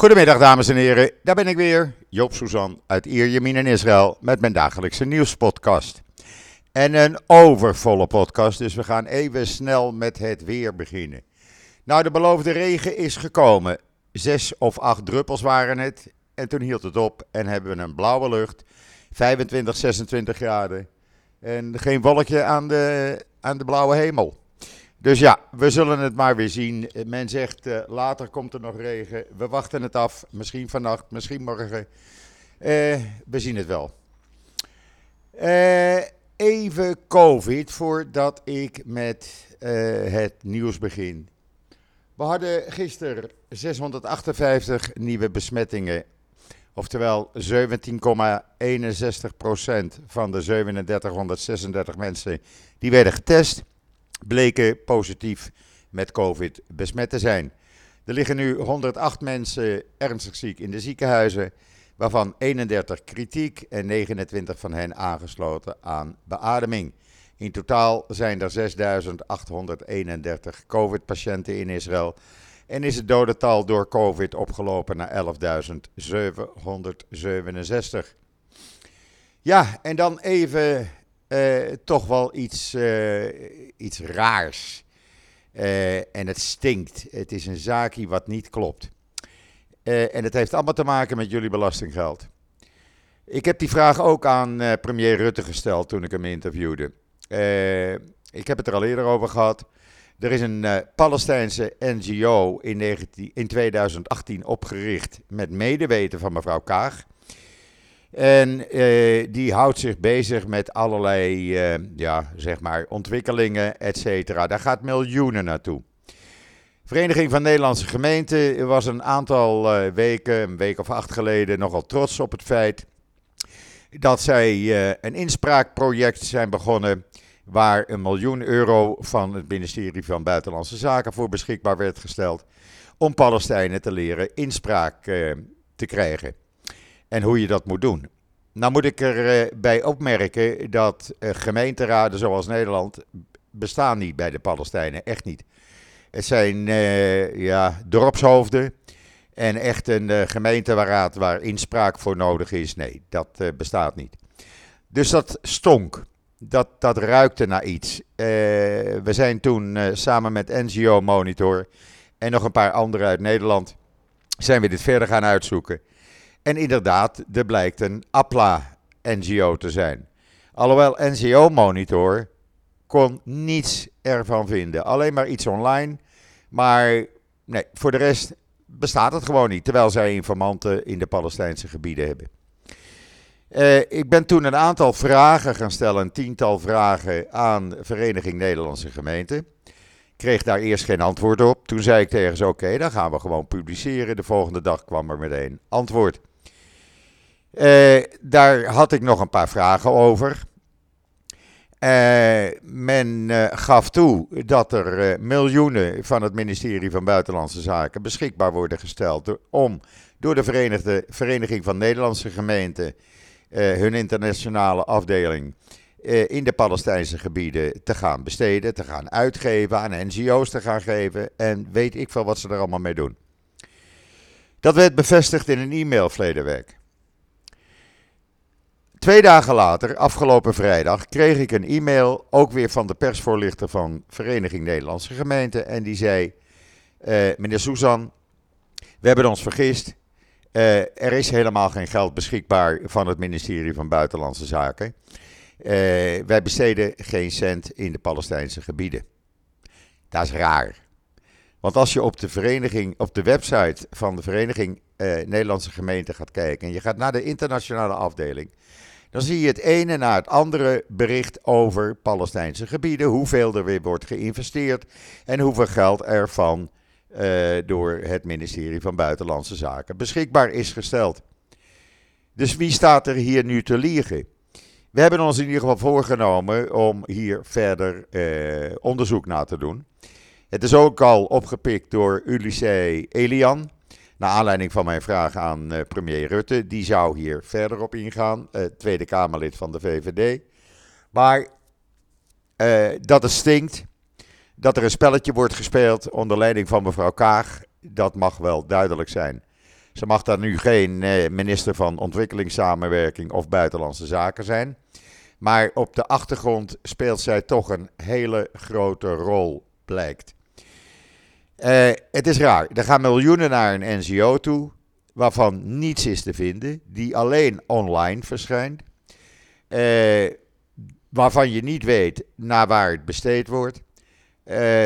Goedemiddag dames en heren, daar ben ik weer, Joop Suzan uit Ierjemien in Israël met mijn dagelijkse nieuwspodcast. En een overvolle podcast, dus we gaan even snel met het weer beginnen. Nou, de beloofde regen is gekomen. Zes of acht druppels waren het en toen hield het op en hebben we een blauwe lucht, 25, 26 graden en geen wolkje aan de, aan de blauwe hemel. Dus ja, we zullen het maar weer zien. Men zegt uh, later komt er nog regen. We wachten het af. Misschien vannacht, misschien morgen. Uh, we zien het wel. Uh, even COVID voordat ik met het nieuws begin. We hadden gisteren 658 nieuwe besmettingen. Oftewel 17,61% van de 3736 mensen die werden getest bleken positief met COVID besmet te zijn. Er liggen nu 108 mensen ernstig ziek in de ziekenhuizen, waarvan 31 kritiek en 29 van hen aangesloten aan beademing. In totaal zijn er 6.831 COVID-patiënten in Israël en is het dodental door COVID opgelopen naar 11.767. Ja, en dan even toch wel iets, uh, iets raars. Uh, en het stinkt. Het is een zaakje wat niet klopt. en het heeft allemaal te maken met jullie belastinggeld. Ik heb die vraag ook aan premier Rutte gesteld toen ik hem interviewde. ik heb het er al eerder over gehad. Er is een Palestijnse NGO in, 19, in 2018 opgericht met medeweten van mevrouw Kaag. En uh, die houdt zich bezig met allerlei uh, ja, zeg maar ontwikkelingen, et cetera. Daar gaat miljoenen naartoe. Vereniging van Nederlandse Gemeenten was een aantal uh, weken, een week of acht geleden, nogal trots op het feit dat zij een inspraakproject zijn begonnen waar een miljoen euro van het ministerie van Buitenlandse Zaken voor beschikbaar werd gesteld om Palestijnen te leren inspraak te krijgen en hoe je dat moet doen. Nou moet ik erbij uh, opmerken dat uh, gemeenteraden zoals Nederland bestaan niet bij de Palestijnen, echt niet. Het zijn uh, ja, dorpshoofden en echt een gemeenteraad waar inspraak voor nodig is. Nee, dat bestaat niet. Dus dat stonk. Dat, dat ruikte naar iets. we zijn toen samen met NGO Monitor en nog een paar anderen uit Nederland zijn we dit verder gaan uitzoeken. En inderdaad, er blijkt een APLA-NGO te zijn. Alhoewel NGO Monitor kon niets ervan vinden. Alleen maar iets online. Maar nee, voor de rest bestaat het gewoon niet. Terwijl zij informanten in de Palestijnse gebieden hebben. Uh, ik ben toen een aantal vragen gaan stellen, een tiental vragen aan Vereniging Nederlandse Gemeenten. Kreeg daar eerst geen antwoord op. Toen zei ik tegen ze: Oké, dan gaan we gewoon publiceren. De volgende dag kwam er meteen antwoord. Uh, daar had ik nog een paar vragen over. Uh, men uh, gaf toe dat er miljoenen van het ministerie van Buitenlandse Zaken beschikbaar worden gesteld om door de Verenigde, Vereniging van Nederlandse Gemeenten hun internationale afdeling in de Palestijnse gebieden te gaan besteden, te gaan uitgeven, aan NGO's te gaan geven en weet ik veel wat ze er allemaal mee doen. Dat werd bevestigd in een e-mail verleden week. Twee dagen later, afgelopen vrijdag, kreeg ik een e-mail, ook weer van de persvoorlichter van Vereniging Nederlandse Gemeenten. En die zei: uh, Meneer Suzan, we hebben ons vergist. Uh, er is helemaal geen geld beschikbaar van het ministerie van Buitenlandse Zaken. Uh, wij besteden geen cent in de Palestijnse gebieden. Dat is raar. Want als je op de, vereniging, op de website van de Vereniging Nederlandse Gemeenten gaat kijken en je gaat naar de internationale afdeling, dan zie je het ene na het andere bericht over Palestijnse gebieden, hoeveel er weer wordt geïnvesteerd en hoeveel geld ervan uh, door het ministerie van Buitenlandse Zaken beschikbaar is gesteld. Dus wie staat er hier nu te liegen? We hebben ons in ieder geval voorgenomen om hier verder uh, onderzoek naar te doen. Het is ook al opgepikt door Ulysses Elian. Naar aanleiding van mijn vraag aan uh, premier Rutte. Die zou hier verder op ingaan. Uh, Tweede Kamerlid van de VVD. Maar uh, dat het stinkt. Dat er een spelletje wordt gespeeld onder leiding van mevrouw Kaag. Dat mag wel duidelijk zijn. Ze mag dan nu geen eh, minister van Ontwikkelingssamenwerking of Buitenlandse Zaken zijn. Maar op de achtergrond speelt zij toch een hele grote rol, blijkt. Uh, het is raar. Er gaan miljoenen naar een NGO toe, waarvan niets is te vinden, die alleen online verschijnt, uh, waarvan je niet weet naar waar het besteed wordt. Uh,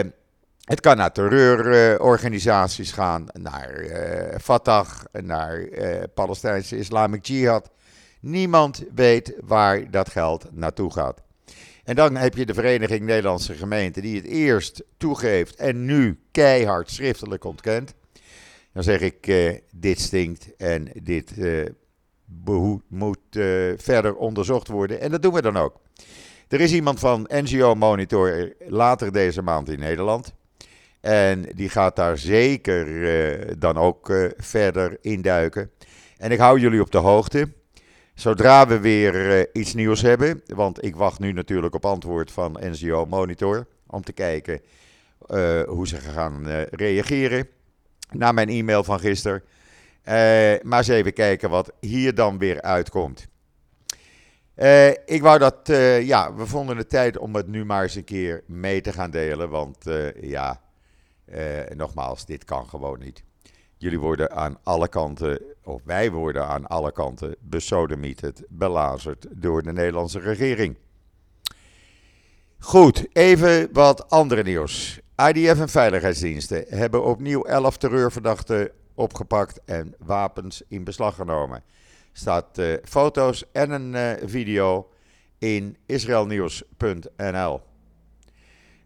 het kan naar terreurorganisaties gaan, naar uh, Fatah, naar uh, Palestijnse Islamic Jihad. Niemand weet waar dat geld naartoe gaat. En dan heb je de Vereniging Nederlandse Gemeenten die het eerst toegeeft en nu keihard schriftelijk ontkent. Dan zeg ik, uh, dit stinkt en dit moet verder onderzocht worden. En dat doen we dan ook. Er is iemand van NGO Monitor later deze maand in Nederland. En die gaat daar zeker uh, dan ook uh, verder induiken. En ik hou jullie op de hoogte. Zodra we weer uh, iets nieuws hebben, want ik wacht nu natuurlijk op antwoord van NGO Monitor om te kijken hoe ze gaan reageren na mijn e-mail van gisteren. maar eens even kijken wat hier dan weer uitkomt. ik wou dat, ja, we vonden het tijd om het nu maar eens een keer mee te gaan delen, want ja, uh, nogmaals, dit kan gewoon niet. Jullie worden aan alle kanten, of wij worden aan alle kanten besodemieterd, belazerd door de Nederlandse regering. Goed, even wat andere nieuws. IDF en veiligheidsdiensten hebben opnieuw 11 terreurverdachten opgepakt en wapens in beslag genomen. Staat uh, foto's en een uh, video in israelnieuws.nl.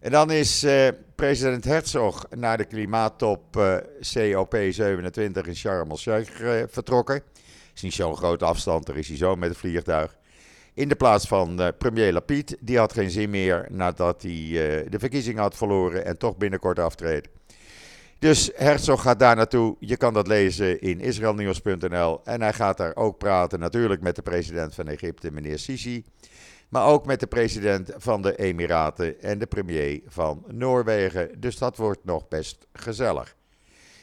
En dan is uh, president Herzog naar de klimaattop uh, COP27 in Sharm el-Sheikh vertrokken. is niet zo'n grote afstand, daar is hij zo met het vliegtuig. In de plaats van premier Lapid, die had geen zin meer nadat hij de verkiezingen had verloren en toch binnenkort aftreedt. Dus Herzog gaat daar naartoe. Je kan dat lezen in israelnieuws.nl. En hij gaat daar ook praten natuurlijk met de president van Egypte, meneer Sisi. Maar ook met de president van de Emiraten en de premier van Noorwegen. Dus dat wordt nog best gezellig.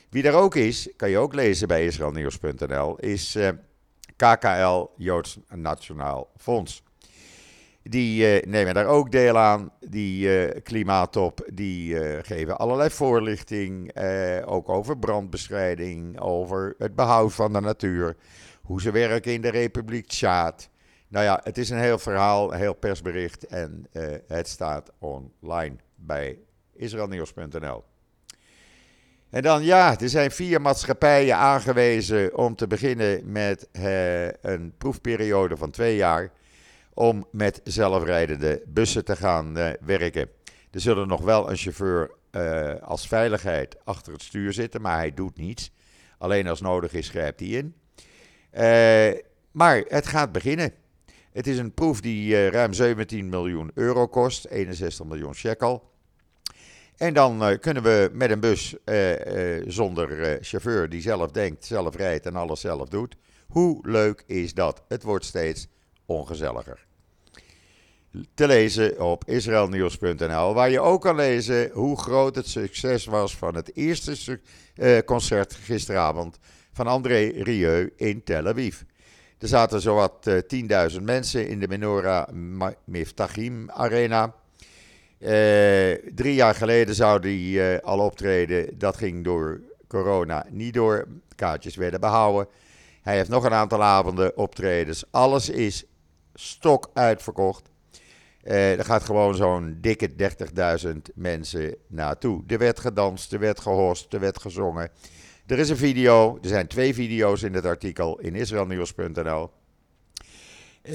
Wie er ook is, kan je ook lezen bij israelnieuws.nl, is eh, KKL, Joods Nationaal Fonds. Die uh, nemen daar ook deel aan, die uh, klimaattop. Die geven allerlei voorlichting, ook over brandbestrijding, over het behoud van de natuur, hoe ze werken in de Republiek Tjaad. Nou ja, het is een heel verhaal, een heel persbericht en uh, het staat online bij israelnieuws.nl. En dan ja, er zijn vier maatschappijen aangewezen om te beginnen met uh, een proefperiode van twee jaar om met zelfrijdende bussen te gaan uh, werken. Er zullen nog wel een chauffeur als veiligheid achter het stuur zitten, maar hij doet niets. Alleen als nodig is, grijpt hij in. maar het gaat beginnen. Het is een proef die uh, ruim 17 miljoen euro kost, 61 miljoen shekel. En dan uh, kunnen we met een bus uh, zonder chauffeur die zelf denkt, zelf rijdt en alles zelf doet. Hoe leuk is dat? Het wordt steeds ongezelliger. Te lezen op israelnieuws.nl, waar je ook kan lezen hoe groot het succes was van het eerste concert gisteravond van André Rieu in Tel Aviv. Er zaten zowat uh, eh, 10.000 mensen in de Menorah Miftachim Arena. Uh, drie jaar geleden zou die uh, al optreden. Dat ging door corona niet door. Kaartjes werden behouden. Hij heeft nog een aantal avonden optredens. Alles is stok uitverkocht. er gaat gewoon zo'n dikke 30.000 mensen naartoe. Er werd gedanst, er werd gehost, er werd gezongen. Er is een video, er zijn twee video's in het artikel in israelnieuws.nl. Uh,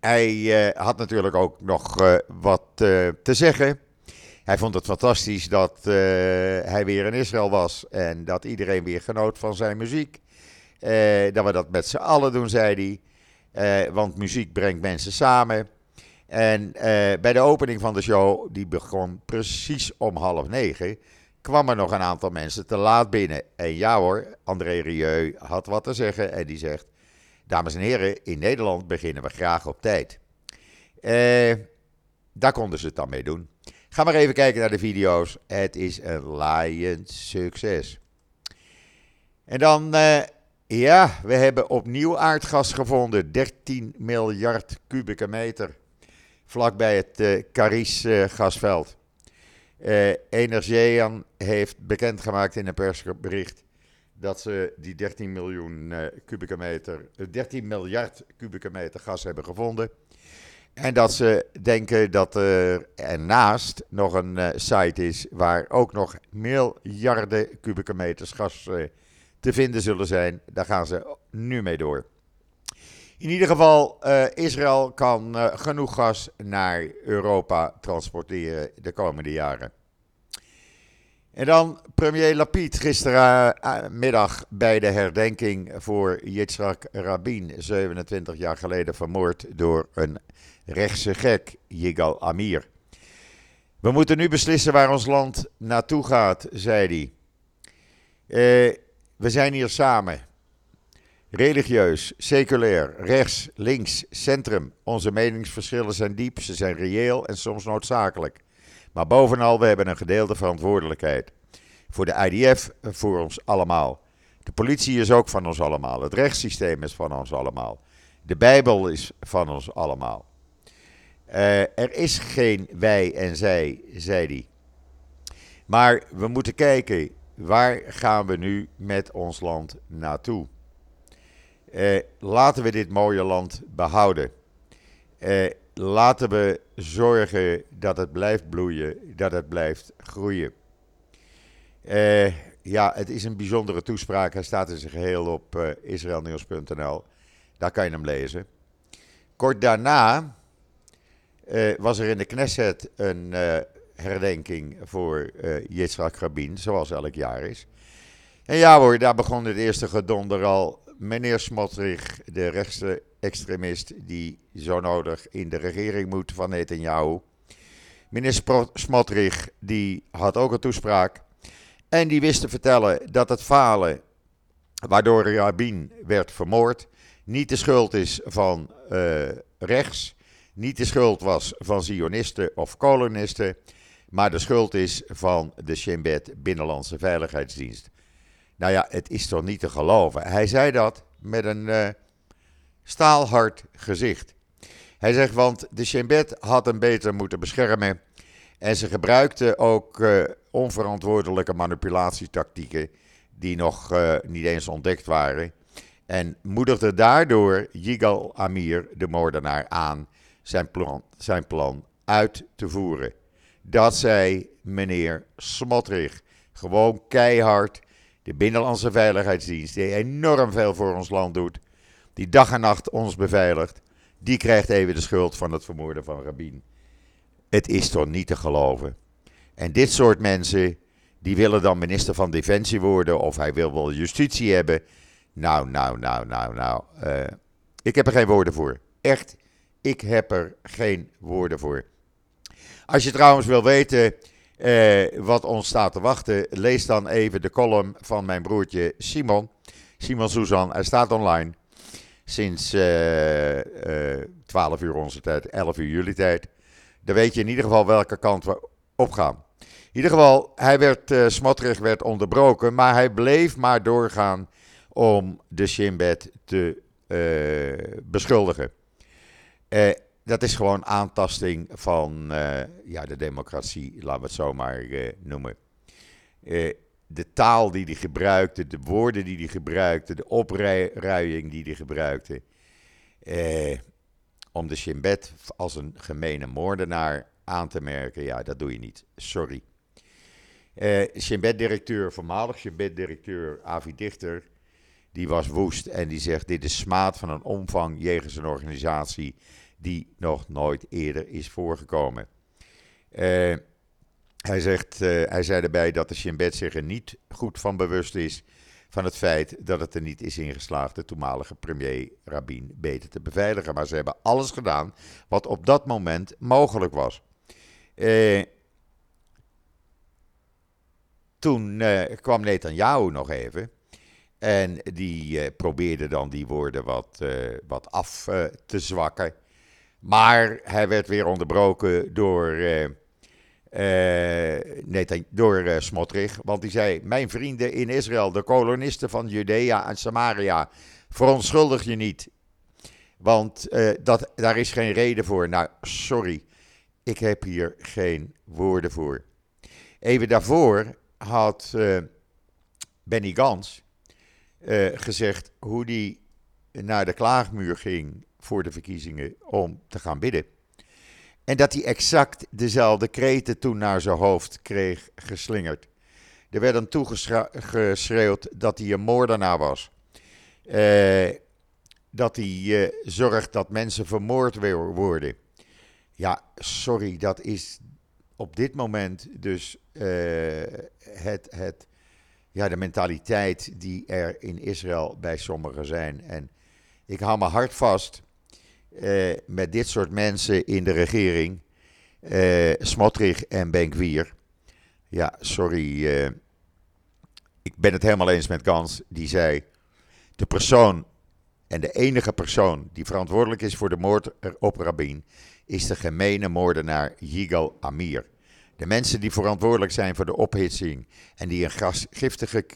hij uh, had natuurlijk ook nog uh, wat te zeggen. Hij vond het fantastisch dat hij weer in Israël was en dat iedereen weer genoot van zijn muziek. dat we dat met z'n allen doen, zei hij. want muziek brengt mensen samen. En bij de opening van de show, die begon precies om half negen, kwam er nog een aantal mensen te laat binnen. En ja hoor, André Rieu had wat te zeggen en die zegt... Dames en heren, in Nederland beginnen we graag op tijd. Eh, daar konden ze het dan mee doen. Ga maar even kijken naar de video's. Het is een laaiend succes. En dan, uh, ja, we hebben opnieuw aardgas gevonden. 13 miljard kubieke meter. Vlakbij het uh, Caris Energiean heeft bekendgemaakt in een persbericht dat ze die 13 miljoen kubieke meter, 13 miljard kubieke meter gas hebben gevonden. En dat ze denken dat er ernaast nog een uh, site is waar ook nog miljarden kubieke meters gas uh, te vinden zullen zijn. Daar gaan ze nu mee door. In ieder geval, uh, Israël kan genoeg gas naar Europa transporteren de komende jaren. En dan premier Lapid gistermiddag bij de herdenking voor Yitzhak Rabin, 27 jaar geleden vermoord door een rechtse gek, Yigal Amir. We moeten nu beslissen waar ons land naartoe gaat, zei hij. Uh, we zijn hier samen. Religieus, seculair, rechts, links, centrum. Onze meningsverschillen zijn diep, ze zijn reëel en soms noodzakelijk. Maar bovenal, we hebben een gedeelde verantwoordelijkheid. Voor de IDF, voor ons allemaal. De politie is ook van ons allemaal. Het rechtssysteem is van ons allemaal. De Bijbel is van ons allemaal. Uh, er is geen wij en zij, zei hij. Maar we moeten kijken, waar gaan we nu met ons land naartoe? Uh, laten we dit mooie land behouden. Uh, laten we zorgen dat het blijft bloeien, dat het blijft groeien. ja, het is een bijzondere toespraak. Hij staat in zijn geheel op israelnieuws.nl. Daar kan je hem lezen. Kort daarna uh, was er in de Knesset een uh, herdenking voor uh, Yitzhak Rabin, zoals elk jaar is. En ja hoor, daar begon het eerste gedonder al. Meneer Smotrich, de rechtse extremist die zo nodig in de regering moet van Netanyahu. Meneer Smotrich, die had ook een toespraak. En die wist te vertellen dat het falen waardoor Rabin werd vermoord niet de schuld is van rechts niet de schuld was van Zionisten of kolonisten, maar de schuld is van de Shin Binnenlandse Veiligheidsdienst. Nou ja, het is toch niet te geloven. Hij zei dat met een uh, staalhard gezicht. Hij zegt, want de Shin had hem beter moeten beschermen. En ze gebruikten ook uh, onverantwoordelijke manipulatietactieken die nog uh, niet eens ontdekt waren. En moedigde daardoor Yigal Amir, de moordenaar, aan zijn plan, zijn plan uit te voeren. Dat zei meneer Smotrich. Gewoon keihard. De Binnenlandse Veiligheidsdienst, die enorm veel voor ons land doet, die dag en nacht ons beveiligt, die krijgt even de schuld van het vermoorden van Rabin. Het is toch niet te geloven. En dit soort mensen, die willen dan minister van Defensie worden of hij wil wel justitie hebben. Nou, nou, nou, nou, nou. Uh, ik heb er geen woorden voor. Echt ik heb er geen woorden voor. Als je trouwens wil weten eh, wat ons staat te wachten, lees dan even de column van mijn broertje Simon. Simon Suzan, hij staat online sinds eh, eh, 12 uur onze tijd, 11 uur jullie tijd. Dan weet je in ieder geval welke kant we opgaan. In ieder geval, hij werd, uh, werd onderbroken, maar hij bleef maar doorgaan om de Shinbet te beschuldigen. Eh, dat is gewoon aantasting van uh, ja, de democratie, laten we het zo maar uh, noemen. Uh, de taal die hij gebruikte, de woorden die hij gebruikte, de opruiing die hij gebruikte. om de Shinbet als een gemene moordenaar aan te merken, ja, dat doe je niet. Sorry. Shinbet-directeur, voormalig Shinbet-directeur Avi Dichter, die was woest en die zegt: Dit is smaad van een omvang jegens een organisatie die nog nooit eerder is voorgekomen. Uh, hij, zegt, uh, hij zei erbij dat de Shin zich er niet goed van bewust is van het feit dat het er niet is ingeslaagd de toenmalige premier Rabin beter te beveiligen. Maar ze hebben alles gedaan wat op dat moment mogelijk was. Uh, toen kwam Netanyahu nog even. En die probeerde dan die woorden wat, wat af te zwakken. Maar hij werd weer onderbroken door uh, uh, door uh, Smotrich. Want die zei: Mijn vrienden in Israël, de kolonisten van Judea en Samaria, verontschuldig je niet. Want dat, daar is geen reden voor. Nou, sorry, ik heb hier geen woorden voor. Even daarvoor had Benny Gans gezegd hoe die naar de klaagmuur ging voor de verkiezingen om te gaan bidden. En dat hij exact dezelfde kreten toen naar zijn hoofd kreeg geslingerd. Er werd dan toegeschreeuwd dat hij een moordenaar was. Uh, dat hij uh, zorgt dat mensen vermoord worden. Ja, sorry, dat is op dit moment dus uh, het, het, ja, de mentaliteit die er in Israël bij sommigen zijn. En ik hou me hard vast uh, met dit soort mensen in de regering. Uh, Smotrich en Benkwier. Ja, sorry. Uh, ik ben het helemaal eens met Gans. Die zei: De persoon en de enige persoon die verantwoordelijk is voor de moord op Rabin. is de gemene moordenaar Yigal Amir. De mensen die verantwoordelijk zijn voor de ophitsing. en die een giftige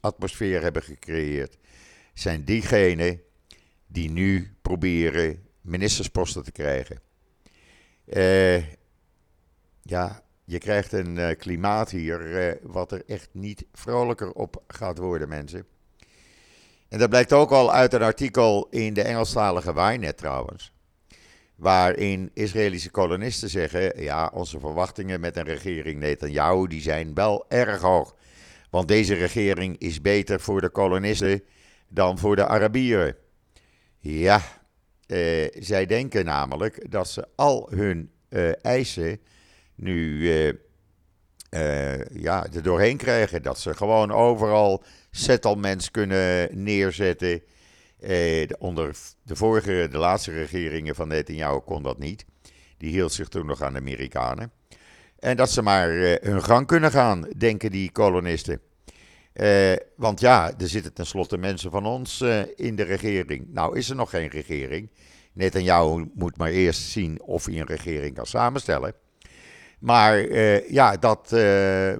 atmosfeer hebben gecreëerd. zijn diegenen die nu proberen ministersposten te krijgen. Uh, ja, je krijgt een uh, klimaat hier uh, wat er echt niet vrolijker op gaat worden, mensen. En dat blijkt ook al uit een artikel in de Engelstalige Wynet trouwens. Waarin Israëlische kolonisten zeggen: ja, onze verwachtingen met een regering Netanyahu die zijn wel erg hoog. Want deze regering is beter voor de kolonisten dan voor de Arabieren. Ja, uh, zij denken namelijk dat ze al hun uh, eisen nu uh, ja, er doorheen krijgen. Dat ze gewoon overal settlements kunnen neerzetten. onder de vorige, de laatste regeringen van Netanyahu kon dat niet. Die hield zich toen nog aan de Amerikanen. En dat ze maar hun gang kunnen gaan, denken die kolonisten. Uh, want ja, er zitten tenslotte mensen van ons uh, in de regering. Nou is er nog geen regering. jou moet maar eerst zien of hij een regering kan samenstellen. Maar uh, ja, dat,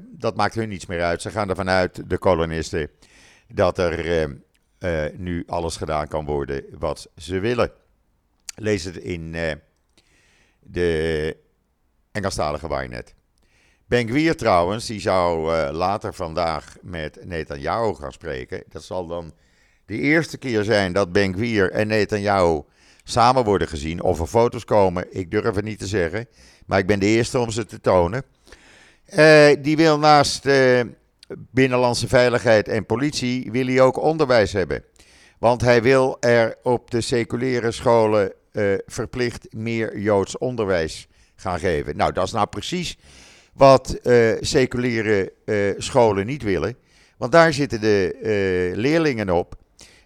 dat maakt hun niets meer uit. Ze gaan ervan uit, de kolonisten, dat er nu alles gedaan kan worden wat ze willen. Lees het in de Engelstalige Waarnet. Ben trouwens, die zou uh, later vandaag met Netanyahu gaan spreken. Dat zal dan de eerste keer zijn dat Ben en Netanyahu samen worden gezien. Of er foto's komen, ik durf het niet te zeggen. Maar ik ben de eerste om ze te tonen. Uh, die wil naast uh, binnenlandse veiligheid en politie, wil hij ook onderwijs hebben. Want hij wil er op de seculiere scholen verplicht meer Joods onderwijs gaan geven. Nou, dat is nou precies wat uh, seculiere uh, scholen niet willen. Want daar zitten de uh, leerlingen op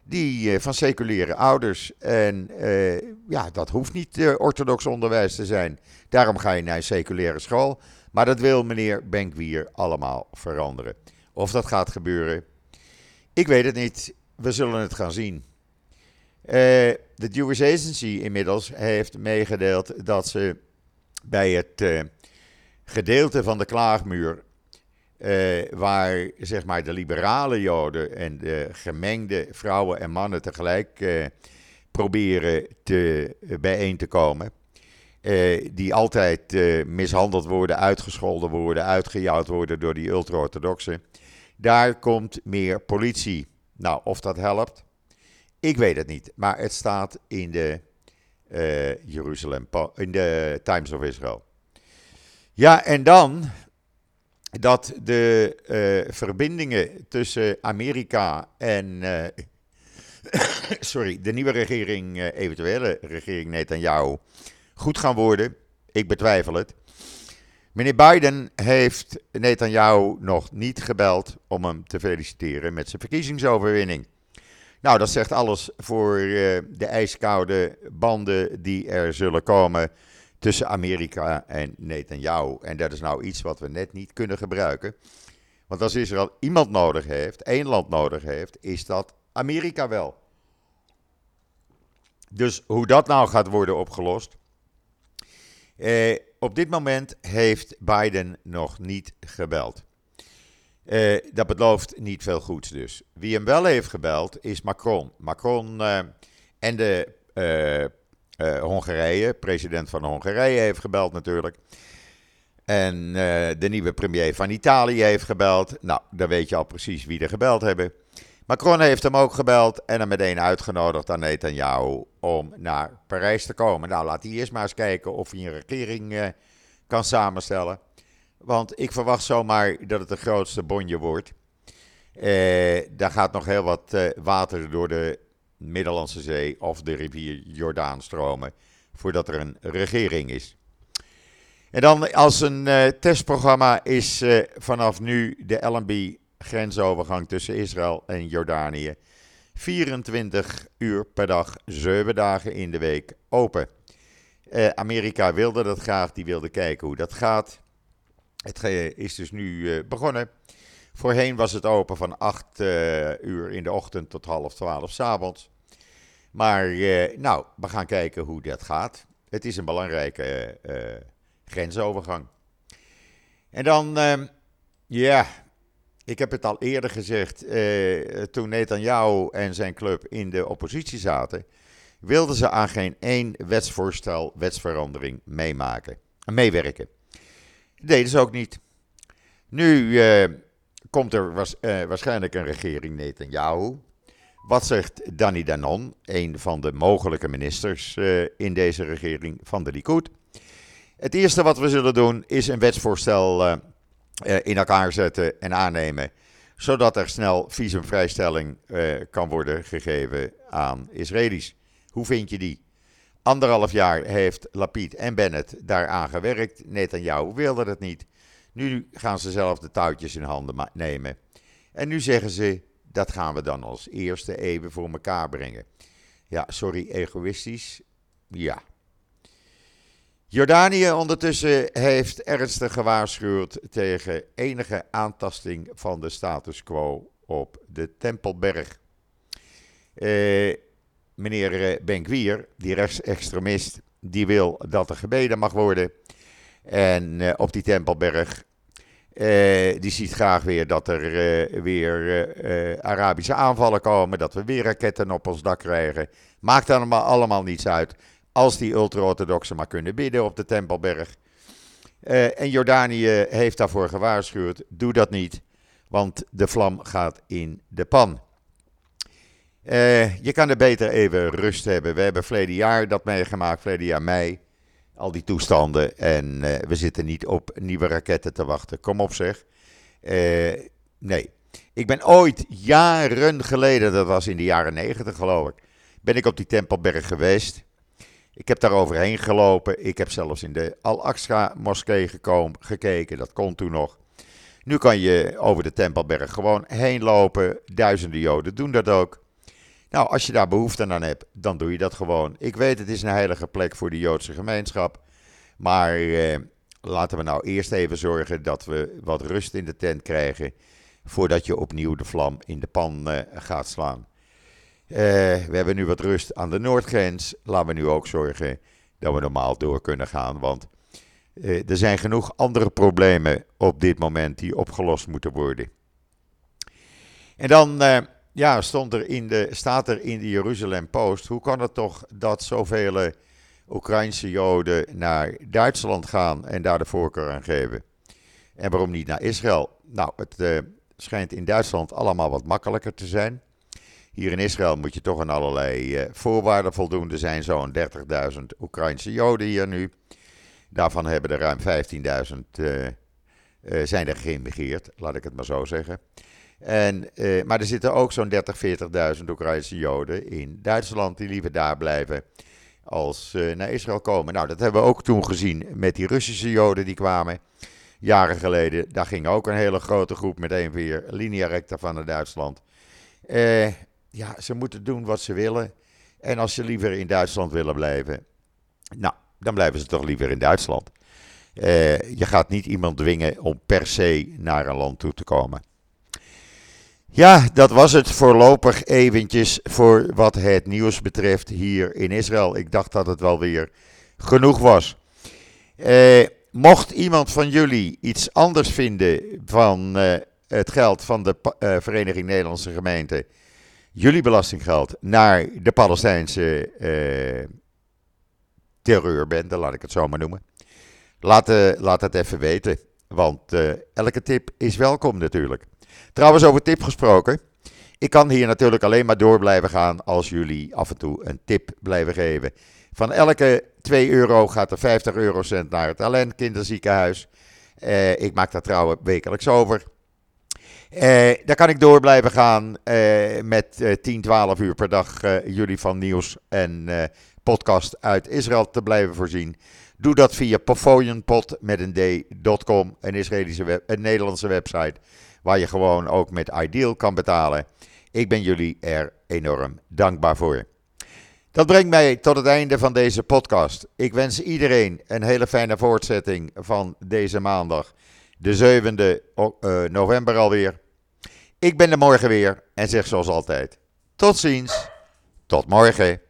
die van seculiere ouders. En ja, dat hoeft niet orthodox onderwijs te zijn. Daarom ga je naar een seculiere school. Maar dat wil meneer Benkwier allemaal veranderen. Of dat gaat gebeuren, ik weet het niet. We zullen het gaan zien. De Jewish Agency inmiddels heeft meegedeeld dat ze bij het gedeelte van de klaagmuur. Uh, waar zeg maar de liberale Joden en de gemengde vrouwen en mannen tegelijk uh, proberen te, uh, bijeen te komen. die altijd mishandeld worden, uitgescholden worden, uitgejouwd worden door die ultra-orthodoxen. Daar komt meer politie. Nou, of dat helpt, ik weet het niet. Maar het staat in de, Jeruzalem, in de Times of Israel. Ja, en dan dat de uh, verbindingen tussen Amerika en. Uh, sorry, de nieuwe regering, uh, eventuele regering Netanyahu, goed gaan worden. Ik betwijfel het. Meneer Biden heeft Netanyahu nog niet gebeld om hem te feliciteren met zijn verkiezingsoverwinning. Nou, dat zegt alles voor de ijskoude banden die er zullen komen tussen Amerika en Netanyahu. En dat is nou iets wat we net niet kunnen gebruiken. Want als Israël iemand nodig heeft, één land nodig heeft, is dat Amerika wel. Dus hoe dat nou gaat worden opgelost. Eh, op dit moment heeft Biden nog niet gebeld. Uh, dat belooft niet veel goeds dus. Wie hem wel heeft gebeld is Macron. Macron uh, en de uh, Hongarije, president van Hongarije heeft gebeld natuurlijk. En de nieuwe premier van Italië heeft gebeld. Nou, dan weet je al precies wie er gebeld hebben. Macron heeft hem ook gebeld en hem meteen uitgenodigd aan Netanyahu om naar Parijs te komen. Nou, laat hij eerst maar eens kijken of hij een regering kan samenstellen. Want ik verwacht zomaar dat het de grootste bonje wordt. Eh, daar gaat nog heel wat eh, water door de Middellandse Zee of de rivier Jordaan stromen. Voordat er een regering is. En dan als een uh, testprogramma is uh, vanaf nu de LNB grensovergang tussen Israël en Jordanië 24 uur per dag, 7 dagen in de week open. Uh, Amerika wilde dat graag, die wilde kijken hoe dat gaat. Het is dus nu eh, begonnen. Voorheen was het open van 8 uh, eh, uur in de ochtend tot half 12 s avonds. Maar uh, nou, we gaan kijken hoe dat gaat. Het is een belangrijke grensovergang. En dan, ehm, ja, ik heb het al eerder gezegd. toen Netanyahu en zijn club in de oppositie zaten, wilden ze aan geen één wetsvoorstel, wetsverandering meemaken, meewerken deden ze ook niet. Nu komt er was, waarschijnlijk een regering Netanyahu. Wat zegt Danny Danon, een van de mogelijke ministers uh, in deze regering van de Likud? Het eerste wat we zullen doen is een wetsvoorstel in elkaar zetten en aannemen, zodat er snel visumvrijstelling kan worden gegeven aan Israëli's. Hoe vind je die? Anderhalf jaar heeft Lapid en Bennett daaraan gewerkt. Netanyahu wilde het niet. Nu gaan ze zelf de touwtjes in handen nemen. En nu zeggen ze, dat gaan we dan als eerste even voor elkaar brengen. Ja, sorry, egoïstisch. Ja. Jordanië ondertussen heeft ernstig gewaarschuwd tegen enige aantasting van de status quo op de Tempelberg. Eh meneer eh, Benkwier, die rechtsextremist, die wil dat er gebeden mag worden. En uh, op die Tempelberg, uh, die ziet graag weer dat er uh, weer Arabische aanvallen komen, dat we weer raketten op ons dak krijgen. Maakt allemaal, allemaal niets uit, als die ultra-orthodoxen maar kunnen bidden op de Tempelberg. en Jordanië heeft daarvoor gewaarschuwd, doe dat niet, want de vlam gaat in de pan. Je kan er beter even rust hebben. We hebben verleden jaar dat meegemaakt, verleden jaar mei. Al die toestanden. En uh, we zitten niet op nieuwe raketten te wachten. Kom op zeg. Uh, nee. Ik ben ooit, jaren geleden, dat was in de jaren negentig geloof ik, ben ik op die Tempelberg geweest. Ik heb daar overheen gelopen. Ik heb zelfs in de Al-Aqsa moskee gekeken. Dat kon toen nog. Nu kan je over de Tempelberg gewoon heen lopen. Duizenden Joden doen dat ook. Nou, als je daar behoefte aan hebt, dan doe je dat gewoon. Ik weet, het is een heilige plek voor de Joodse gemeenschap. Maar eh, laten we nou eerst even zorgen dat we wat rust in de tent krijgen. Voordat je opnieuw de vlam in de pan eh, gaat slaan. Eh, we hebben nu wat rust aan de noordgrens. Laten we nu ook zorgen dat we normaal door kunnen gaan. Want eh, er zijn genoeg andere problemen op dit moment die opgelost moeten worden. En dan eh, ja, stond er in de, staat er in de Jeruzalem Post. Hoe kan het toch dat zoveel Oekraïnse Joden naar Duitsland gaan en daar de voorkeur aan geven? En waarom niet naar Israël? Nou, het uh, schijnt in Duitsland allemaal wat makkelijker te zijn. Hier in Israël moet je toch aan allerlei uh, voorwaarden voldoen. Er zijn zo'n 30.000 Oekraïnse Joden hier nu. Daarvan hebben er ruim 15.000 uh, zijn er geïmmigreerd, laat ik het maar zo zeggen. En, uh, maar er zitten ook zo'n 30, 40.000 Oekraïnse Joden in Duitsland die liever daar blijven als uh, naar Israël komen. Nou, dat hebben we ook toen gezien met die Russische Joden die kwamen jaren geleden. Daar ging ook een hele grote groep meteen weer linea recta van naar Duitsland. Uh, ja, ze moeten doen wat ze willen. En als ze liever in Duitsland willen blijven, nou, dan blijven ze toch liever in Duitsland. je gaat niet iemand dwingen om per se naar een land toe te komen. Ja, dat was het voorlopig eventjes voor wat het nieuws betreft hier in Israël. Ik dacht dat het wel weer genoeg was. Eh, mocht iemand van jullie iets anders vinden van eh, het geld van de uh, Vereniging Nederlandse Gemeenten, jullie belastinggeld, naar de Palestijnse uh, terreurbende, laat ik het zo maar noemen. Laat, laat het even weten, want elke tip is welkom natuurlijk. Trouwens, over tip gesproken. Ik kan hier natuurlijk alleen maar door blijven gaan als jullie af en toe een tip blijven geven. Van elke 2 euro gaat er 50 eurocent naar het Talent Kinderziekenhuis. Uh, ik maak daar trouwens wekelijks over. Uh, daar kan ik door blijven gaan uh, met 10, 12 uur per dag jullie van nieuws en podcast uit Israël te blijven voorzien. Doe dat via Pafoyenpot met een d.com, een, Israëlische web, een Nederlandse website, waar je gewoon ook met Ideal kan betalen. Ik ben jullie er enorm dankbaar voor. Dat brengt mij tot het einde van deze podcast. Ik wens iedereen een hele fijne voortzetting van deze maandag, de 7e eh, november alweer. Ik ben er morgen weer en zeg zoals altijd: tot ziens, tot morgen.